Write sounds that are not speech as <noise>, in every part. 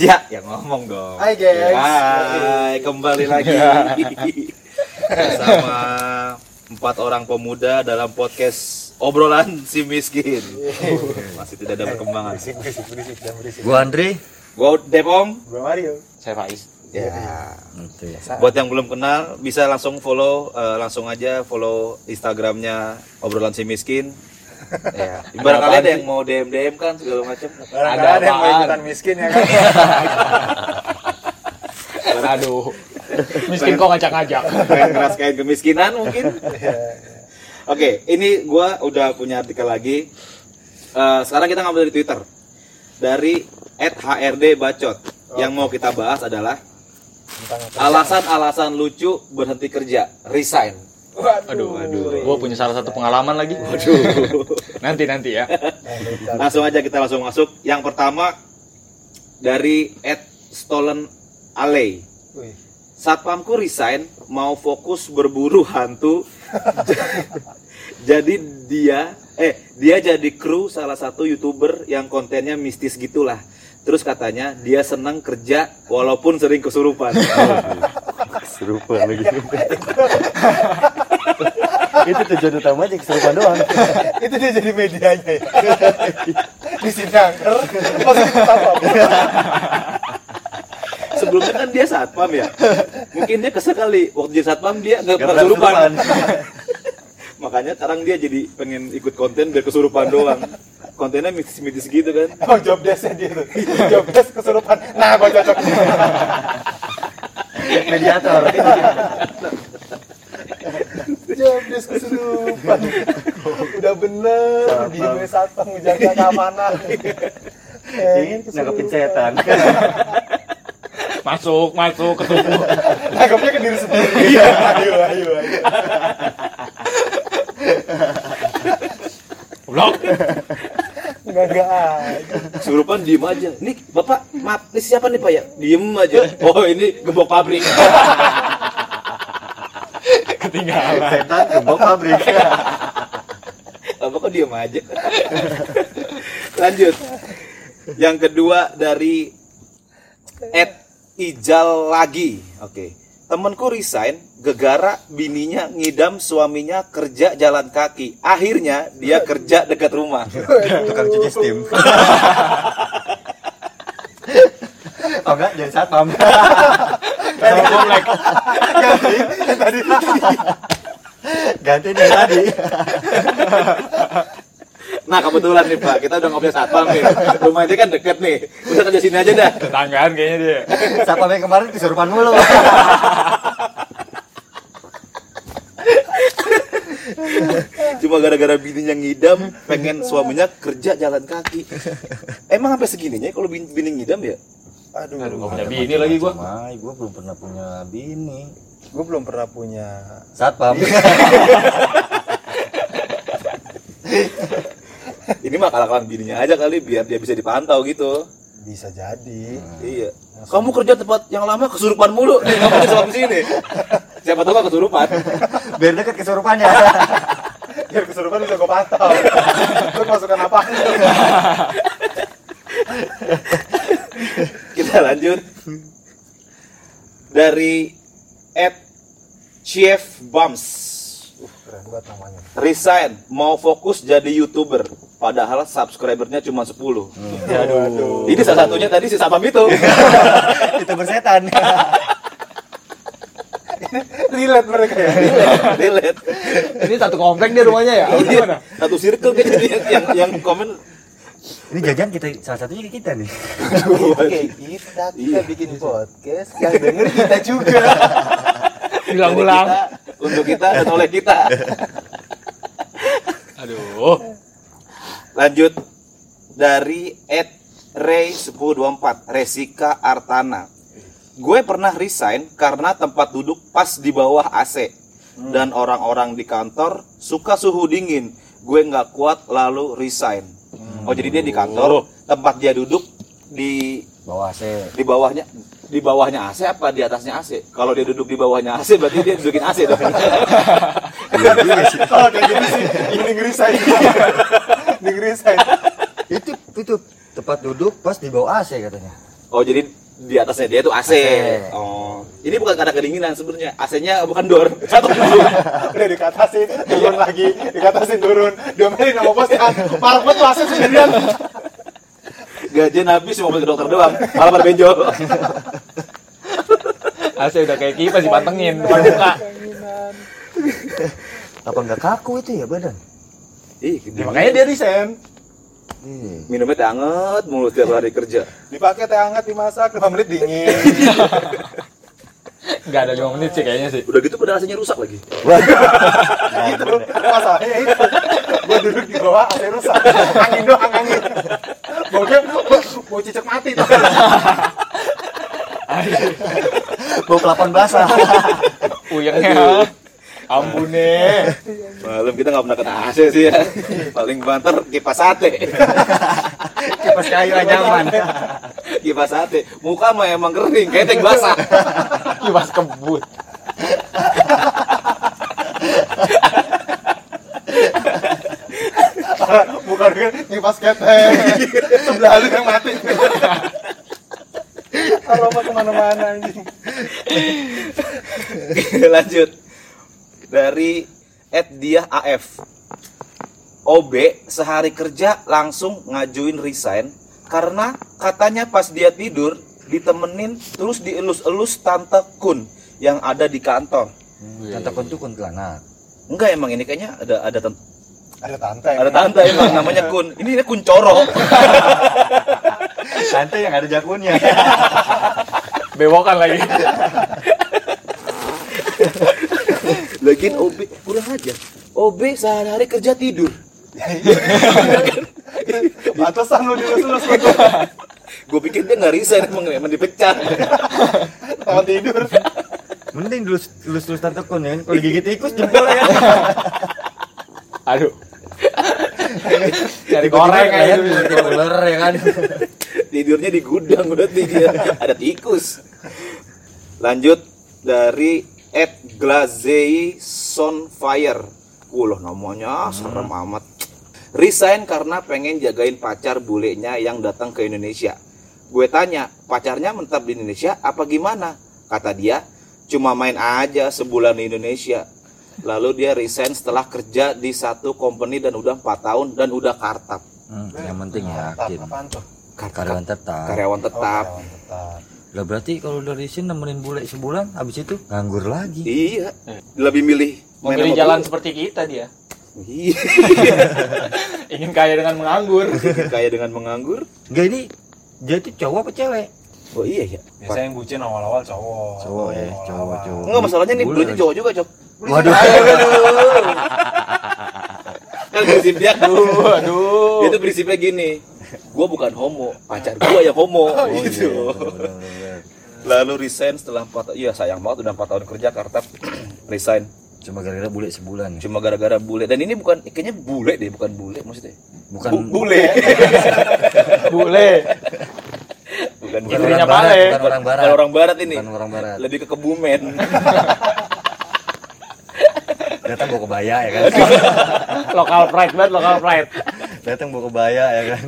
Ya, yang ngomong dong. Hai, gengs. Hai, kembali lagi <laughs> bersama empat orang pemuda dalam podcast obrolan si miskin. Masih tidak ada perkembangan. Gua Andre. Gua Depong. Gua Mario. Saya Faiz. Ya. Ya. Buat yang belum kenal, bisa langsung follow, eh, langsung aja follow Instagramnya obrolan si miskin. Ya. Barangkali ada yang mau DM DM kan segala macam. Barangkali Ada ada yang mau ikutan miskin ya kan? Aduh. <laughs> Miskin kok ngajak-ngajak. Pengen ngerasain kemiskinan mungkin. Oke, ini gua udah punya artikel lagi. Eh, sekarang kita ngambil dari Twitter dari @hrd bacot. Yang mau kita bahas adalah alasan-alasan lucu berhenti kerja, resign. Aduh, aduh. Gua punya salah satu pengalaman lagi. Nanti nanti ya. Langsung aja kita langsung masuk. Yang pertama dari @stolen alley. Satpamku resign mau fokus berburu hantu. <laughs> jadi dia eh dia jadi kru salah satu youtuber yang kontennya mistis gitulah. Terus katanya dia senang kerja walaupun sering kesurupan. Serupa <laughs> lagi. <laughs> <laughs> itu tujuan utamanya keserupan doang. <laughs> itu dia jadi medianya ya. <laughs> Di sini angker, masuk ke apa? Sebelumnya kan dia satpam ya. Mungkin dia kesel kali waktu jadi satpam dia nggak Gak pernah kesurupan. kesurupan. Makanya sekarang dia jadi pengen ikut konten biar kesurupan doang. Kontennya mistis-mistis gitu kan. Emang job desk-nya dia tuh. Job desk kesurupan. Nah, gua cocok. Mediator. Job desk kesurupan. <laughs> Udah bener, di gue satpam ngejaga <laughs> keamanan. Pengen Nangkepin kesurupan. setan. <laughs> Masuk, masuk ke tubuh. Nangkepnya ke diri sendiri. Iya, ayo, ayo, ayo. Blok. Enggak, enggak aja. Kesurupan diem aja. Nih bapak, maaf, ini siapa nih pak ya? Diem aja. Oh ini gembok pabrik. Ketinggalan. Setan gembok pabrik. <laughs> Bapak kok diem aja? Lanjut. Yang kedua dari Ed Ijal lagi. Oke. Temenku resign gegara bininya ngidam suaminya kerja jalan kaki. Akhirnya dia kerja dekat rumah. <laughs> Tukang cuci steam. <laughs> Oh enggak, jadi satpam. Sama komplek. Ganti. Tadi. Ganti dari tadi. Nah kebetulan nih Pak, kita udah ngobrol satpam nih. Rumah ini kan deket nih. Udah kerja sini aja dah. Tetanggaan kayaknya dia. Satpam yang kemarin kesurupan mulu. Cuma gara-gara bininya ngidam, pengen suaminya kerja jalan kaki. Emang sampai segininya kalau bin- bini ngidam ya? Aduh, Aduh, gak punya bini lagi gua. Mai, gua belum pernah punya bini. gue belum pernah punya Satpam. <laughs> Ini mah kalah-kalah bininya aja kali biar dia bisa dipantau gitu. bisa jadi. Iya. Kamu kerja tempat yang lama kesurupan mulu. Nih, kamu kerja di sini. <laughs> Siapa tahu gak kesurupan. Biar deket kesurupannya. <laughs> Biar kesurupan bisa gue pantau. Lu masukan apa? Kita lanjut. Dari Ed Chief Bums. Keren banget namanya. Resign, mau fokus jadi YouTuber. Padahal subscribernya cuma 10. Aduh. Ini salah satunya tadi si Sapam itu. <laughs> itu bersetan. <laughs> Relate mereka ya. Relate. Ini satu komplek dia rumahnya ya? Gimana? Satu circle kayaknya yang, yang, yang komen Ini jajan kita salah satunya kita nih. <laughs> Oke, kita kita bikin podcast yang denger kita juga. <laughs> Kita, untuk kita dan oleh kita. Aduh. Lanjut dari Ed Ray 1024 Resika Artana. Gue pernah resign karena tempat duduk pas di bawah AC dan orang-orang di kantor suka suhu dingin. Gue nggak kuat lalu resign. Oh jadi dia di kantor tempat dia duduk di Bawa AC. di bawahnya di bawahnya AC apa di atasnya AC? Kalau dia duduk di bawahnya AC berarti dia dudukin AC dong. <laughs> Oh, kayak gitu sih. Ini ngerisain. Ini <laughs> ngerisain. Itu itu tempat duduk pas di bawah AC katanya. Oh jadi di atasnya dia tuh AC. AC. Oh. Ini bukan karena kedinginan sebenarnya. AC-nya bukan door. Satu <laughs> dulu. Udah dikatasin, turun lagi, dikatasin turun. Diomelin sama bos kan. Parah banget tuh AC sendirian. Gajian habis mau ke dokter doang. Malah pada benjol. <laughs> AC udah kayak kipas dipantengin depan muka. Apa nggak kaku itu ya badan? Ih, Ya, makanya dia resign. Iya. minumnya teh anget mulu setiap hari kerja. Dipakai teh hangat dimasak 5 menit dingin. <laughs> Enggak ada 5 menit sih kayaknya sih. Udah gitu pada AC-nya rusak lagi. <laughs> itu masalahnya itu. Gua duduk di bawah AC rusak. Angin doang angin. Baunya mau cicak mati tuh. <laughs> Bau pelapan basah. Puyengnya. Ampun nih. Malam kita nggak pernah kena AC sih ya. Paling banter kipas sate. Kipas kayu aja nyaman. kipas sate. Muka mah emang kering, ketek basah. Kipas kebut. Bukan kan kipas ketek. Sebelah lu yang mati. Aroma ke mana-mana anjing. Lanjut. Dari Ed Diah AF. OB sehari kerja langsung ngajuin resign karena katanya pas dia tidur ditemenin terus dielus-elus tante Kun yang ada di kantor. Tante kun tuh kuntilanak. Enggak emang ini kayaknya ada ada tante, Ada tante. ada tante emang namanya Kun. Ini ini Kun Coro. <laughs> Tante yang ada jakunnya. <laughs> Bewokan lagi. Lagian OB kurang aja. OB sehari-hari kerja tidur. <laughs> Pantesan lu dilus-lus. Gue pikir dia nggak resign emang, emang dipecat. <laughs> Tahan tidur. Mending lulus lulus lulus tante kun ya. kan? Kalau digigit tikus jempol ya. <laughs> Aduh. Cari goreng ya. aja. Ular ya kan. Tidurnya di gudang udah dia ada tikus. Lanjut dari Ed Glazei Sonfire. Wulah namanya serem amat. Resign karena pengen jagain pacar bulenya yang datang ke Indonesia. Gue tanya, pacarnya mentap di Indonesia apa gimana? Kata dia, cuma main aja sebulan di Indonesia. Lalu dia resign setelah kerja di satu company dan udah 4 tahun dan udah kartap. Hmm, yang penting yakin. Apaan tuh? Karyawan tetap. Karyawan Oh, tetap. karyawan tetap. Lah berarti kalau dari sini nemenin bule sebulan, habis itu nganggur lagi. Iya. Lebih milih Memilih jalan bule. seperti kita dia. Iya. <laughs> Ingin kaya dengan menganggur. Kayak dengan menganggur. Enggak ini dia itu cowok apa cewek? Oh iya ya. Biasanya yang bucin awal-awal cowok. Cowok ya, Awal-awal. cowok, cowok. Enggak masalahnya nih dulunya cowok juga, Cok. Waduh. <laughs> Kan prinsipnya Aduh, aduh. itu prinsipnya gini. Gua bukan homo, pacar gua yang homo Oh, gitu. iya, Lalu resign setelah 4 tahun. Iya, sayang banget udah 4 tahun kerja kartap <clears throat> resign Cuma gara-gara bule sebulan. cuma gara-gara bule. Dan ini bukan kayaknya bule deh, bukan bule maksudnya. Bukan Bu- bule. <laughs> <laughs> Bule. Bukan. Istrinya orang barat, Pale. bukan orang barat. Bukan orang barat ini. Bukan orang barat. Lebih ke kebumen. <laughs> Datang bawa kebaya ya kan. <laughs> Lokal pride banget, lokal pride. Datang bawa kebaya ya kan.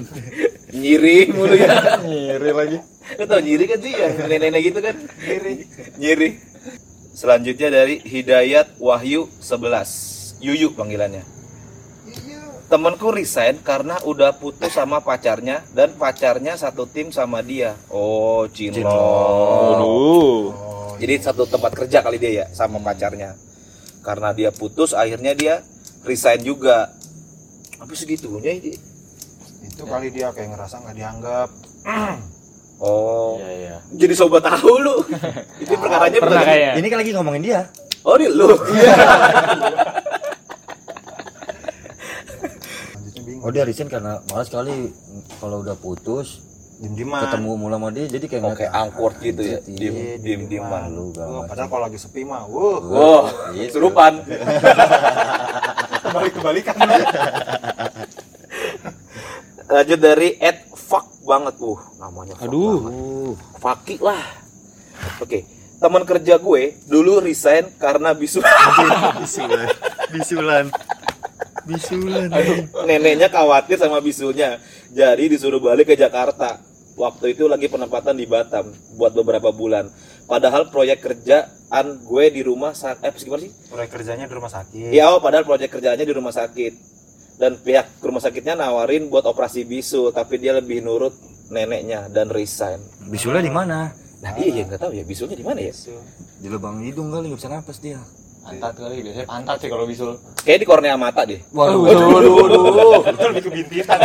Nyiri mulu ya. Nyiri lagi. Lu tau nyiri kan sih yang nenek-nenek gitu kan? Nyiri. Nyiri. Selanjutnya dari Hidayat Wahyu 11. Yuyu panggilannya. Temenku resign karena udah putus sama pacarnya dan pacarnya satu tim sama dia. Oh, cinlok. Aduh. Jadi satu tempat kerja kali dia ya sama pacarnya. Karena dia putus akhirnya dia resign juga. Apa segitunya ini? Itu kali dia kayak ngerasa nggak dianggap. <clears throat> Oh. Iya, iya. Jadi sobat tahu lu. <laughs> Itu perkaranya Pernah. Ini kan lagi ngomongin dia. Oh, ini lu. <laughs> Lanjutnya bingung. Oh dia resign karena malas sekali kalau udah putus Diem-dieman. ketemu mula sama dia jadi kayak Oke, ngeliat, awkward gitu ya. Dieman. malu Wah, gak padahal kalau lagi sepi mah, wuh, Oh, Gitu. serupan. <laughs> kebalik kebalikan. Lanjut dari Ed Fuck banget, uh, namanya fuck Aduh. banget. Faki lah. Oke, teman kerja gue dulu resign karena bisu <laughs> bisulan bisulan bisulan neneknya khawatir sama bisunya. Jadi disuruh balik ke Jakarta. waktu itu lagi penempatan di Batam buat beberapa bulan. Padahal proyek kerjaan gue di rumah saat eh gimana sih? Proyek kerjanya di rumah sakit. Iya, oh, padahal proyek kerjaannya di rumah sakit. Dan pihak rumah sakitnya nawarin buat operasi bisu, tapi dia lebih nurut neneknya dan resign. Bisulnya di mana? Nah, iya nggak tahu ya bisunya di mana ya? Di lubang hidung kali nggak bisa napas dia. Pantat kali, biasanya pantat sih kalau bisul. Kayak di kornea mata deh. Waduh, Waduh, waduh, waduh. Itu lebih ke bintitan.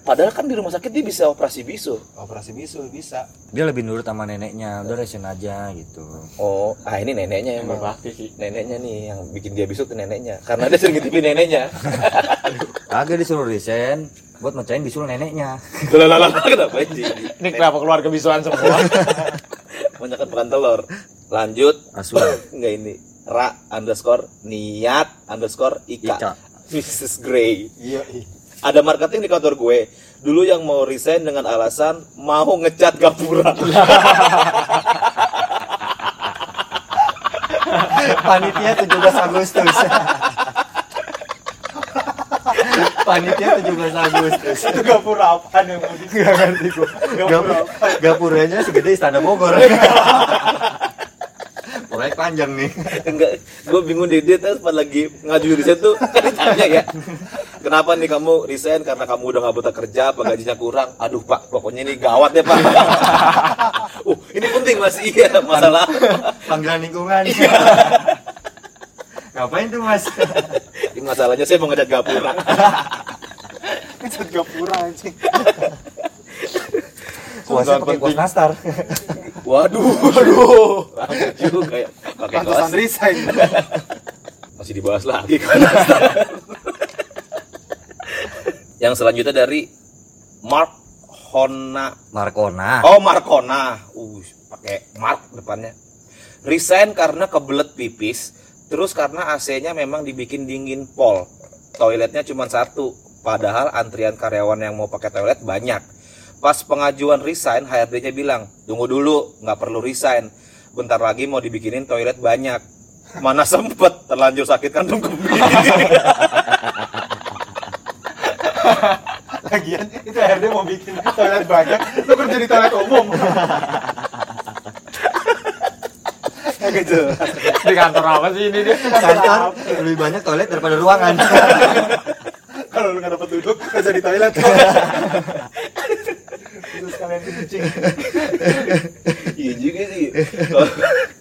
Padahal kan di rumah sakit dia bisa operasi bisu. Operasi bisul bisa. Dia lebih nurut sama neneknya. Udah resign aja gitu. Oh, ah ini neneknya Yang berbakti sih. Neneknya nih yang bikin dia bisu tuh neneknya. Karena dia sering ngintipin neneknya. <laughs> Agak disuruh resign buat mecahin bisul neneknya. <laughs> Lalalala, kenapa sih? Ini kenapa keluar kebisuan semua? <laughs> Banyak makan telur. Lanjut. Asuhan. <laughs> Enggak ini. Ra underscore niat underscore ika. Ika. <laughs> Mrs. Grey. Iya. iya. Ada marketing di kantor gue. Dulu yang mau resign dengan alasan mau ngecat gapura. <laughs> Panitia 17 Agustus. Panitia 17 Agustus. Itu gapura apaan yang mau di Gak ngerti gua. Gapura, gapuranya segede istana Bogor. Proyek panjang nih. Enggak, gue bingung deh dia terus pas lagi ngaju resign tuh kan ditanya ya. Kenapa nih kamu resign karena kamu udah nggak betah kerja, apa gajinya kurang? Aduh pak, pokoknya ini gawat ya pak. uh, ini penting mas iya masalah. Panggilan lingkungan. Ngapain tuh mas? Ini masalahnya saya mau ngecat gapura. <laughs> Ngecat gapura anjing. <laughs> Kuasnya pakai kuas nastar. <laughs> Waduh, waduh. juga ya. Pakai kaos. resign. Masih dibahas lagi kan. Yang selanjutnya dari Mark Hona Markona. Oh Markona, uh, pakai Mark depannya. Resign karena kebelet pipis, terus karena AC-nya memang dibikin dingin pol. Toiletnya cuma satu, padahal antrian karyawan yang mau pakai toilet banyak. Pas pengajuan resign, HRD-nya bilang, tunggu dulu, nggak perlu resign. Bentar lagi mau dibikinin toilet banyak. Mana <laughs> sempet, terlanjur sakit kandung kemih. Lagian itu HRD mau bikin toilet banyak, lu kerja di toilet umum. <laughs> Kagak jelas. <laughs> Di kantor apa sih ini dia? Kantor lebih banyak toilet daripada ruangan. <laughs> Kalau lu nggak dapat duduk, kerja di toilet. Itu sekalian kencing. Iya juga sih.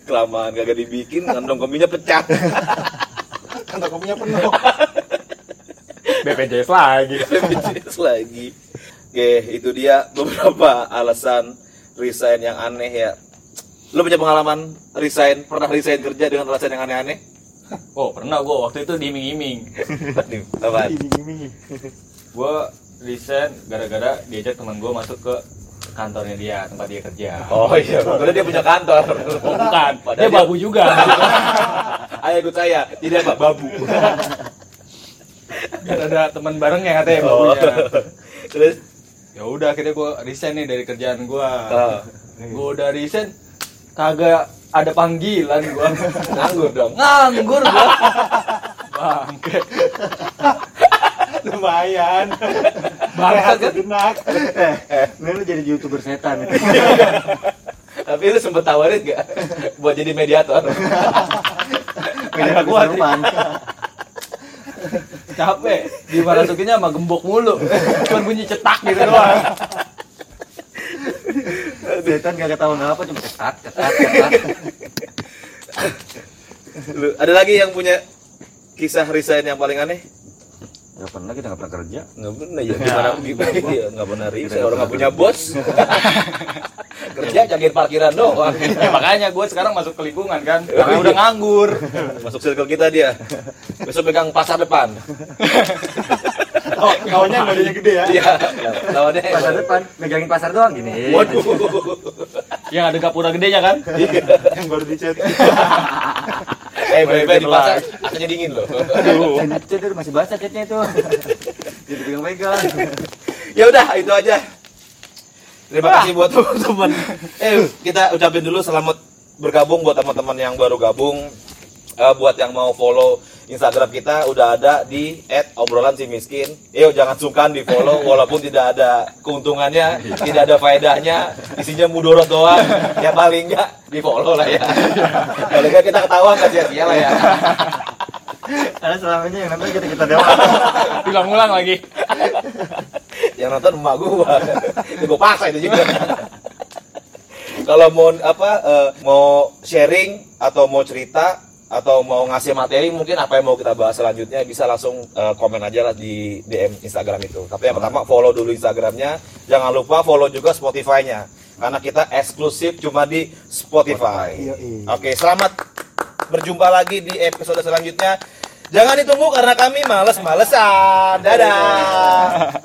Kelamaan kagak dibikin, kantong kemihnya pecah. <laughs> Kantong kopinya penuh. BPJS lagi. BPJS lagi. Oke, itu dia beberapa alasan resign yang aneh ya. Lo punya pengalaman resign, pernah resign kerja dengan alasan yang aneh-aneh? Oh pernah gua waktu itu diiming-iming. Apa? Gua resign gara-gara diajak teman gua masuk ke kantornya dia tempat dia kerja. Oh iya, kebetulan dia punya kantor. Oh, bukan, Padahal dia babu juga. <laughs> Ayo ikut saya, tidak pak babu. Biar ada teman barengnya katanya Oh. babunya. Terus, Ya udah akhirnya gua resign nih dari kerjaan gua. ah, Gua udah resign kagak ada panggilan gua. nganggur dong. Nganggur gua. Bangke. Lumayan. Bangsat kan? Genak. Ini lu jadi youtuber setan. Tapi lu sempet tawarin gak buat jadi mediator? Kayak gua. Capek. Dimasukinnya sama gembok mulu. Cuman bunyi cetak gitu doang. Setan gak ketahuan apa cuma ketat, ketat, ketat. Lu, ada lagi yang punya kisah resign yang paling aneh? Gak pernah kita gak pernah kerja. Nggak pernah ya, gimana <laughs> gimana ya, nggak pernah resign, orang nggak punya bos. <laughs> Kerja jagain parkiran doang. <laughs> Ya, makanya gue sekarang masuk ke lingkungan kan. Karena udah nganggur. Masuk circle kita dia. Besok pegang pasar depan. Oh, kawannya badannya gede ya. Iya, lawannya. Pasar depan, megangin pasar doang gini. Waduh. Yang ada gapura gedenya kan. Yang baru dicat. <laughs> Eh, bebe di pasar, akhirnya dingin loh. Aduh. Itu masih basah catnya itu. Jadi pegang-pegang. ya udah, itu aja. Terima kasih buat teman-teman. Eh, kita ucapin dulu selamat bergabung buat teman-teman yang baru gabung. Eh, buat yang mau follow Instagram kita udah ada di @obrolan si miskin. Yuk jangan sungkan di follow <laughs> walaupun tidak ada keuntungannya, tidak ada faedahnya, isinya mudorot doang. Ya paling enggak di follow lah ya. Paling enggak kita ketawa nggak sia-sia lah ya. Karena selama ini yang nonton kita kita doang. <laughs> Ulang-ulang lagi. Yang nonton emak gua. Itu gua paksa itu juga. Kalau mau apa eh, mau sharing atau mau cerita atau mau ngasih materi mungkin apa yang mau kita bahas selanjutnya bisa langsung eh, komen aja lah di DM Instagram itu. Tapi yang pertama follow dulu Instagramnya, jangan lupa follow juga Spotify-nya karena kita eksklusif cuma di Spotify. Yoi. Oke, selamat berjumpa lagi di episode selanjutnya. Jangan ditunggu karena kami males-malesan. Dadah.